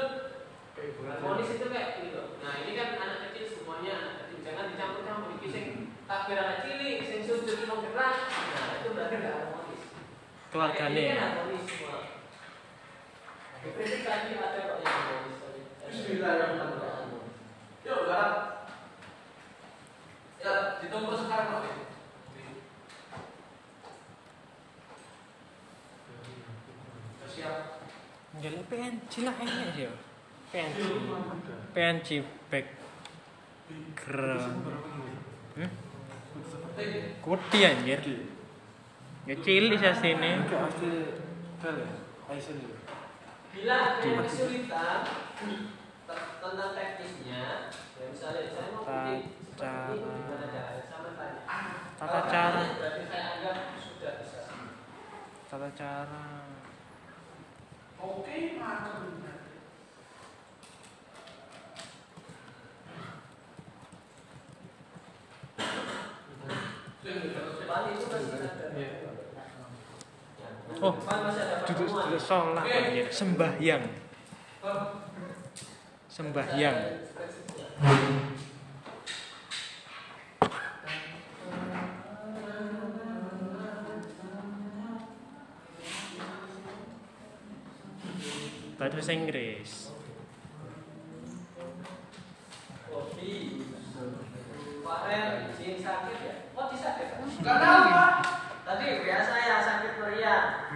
Harmonis itu kayak gitu. Nah ini kan anak kecil semuanya anak kecil. Jangan dicampur-campur. Iki sing takbir anak cilik sing sujud mau gerak. Nah itu berarti nggak harmonis. Keluarganya Kayak ini ya. kan harmonis semua Kritik tadi ada kok yang harmonis tadi Bismillahirrahmanirrahim. Yuk, garap. Ya, ditumpuk sekarang kok. Siap. Jadi PNG lah enak sih. ya. PNG. PNG background. Hmm? Kuti anjir. Ya cilik sih sini. Bila ada kesulitan te- tentang teknisnya, ya tanya. Tata cara. Tata cara. Oke, mantap. Depan itu masih ada. Iya. Ya, Oh, Duduk duduk sholat anjir. Sembahyang. Sembahyang. Bahasa Inggris. Kopi. Farel, izin sakit ya? Gak tahu. Tadi biasa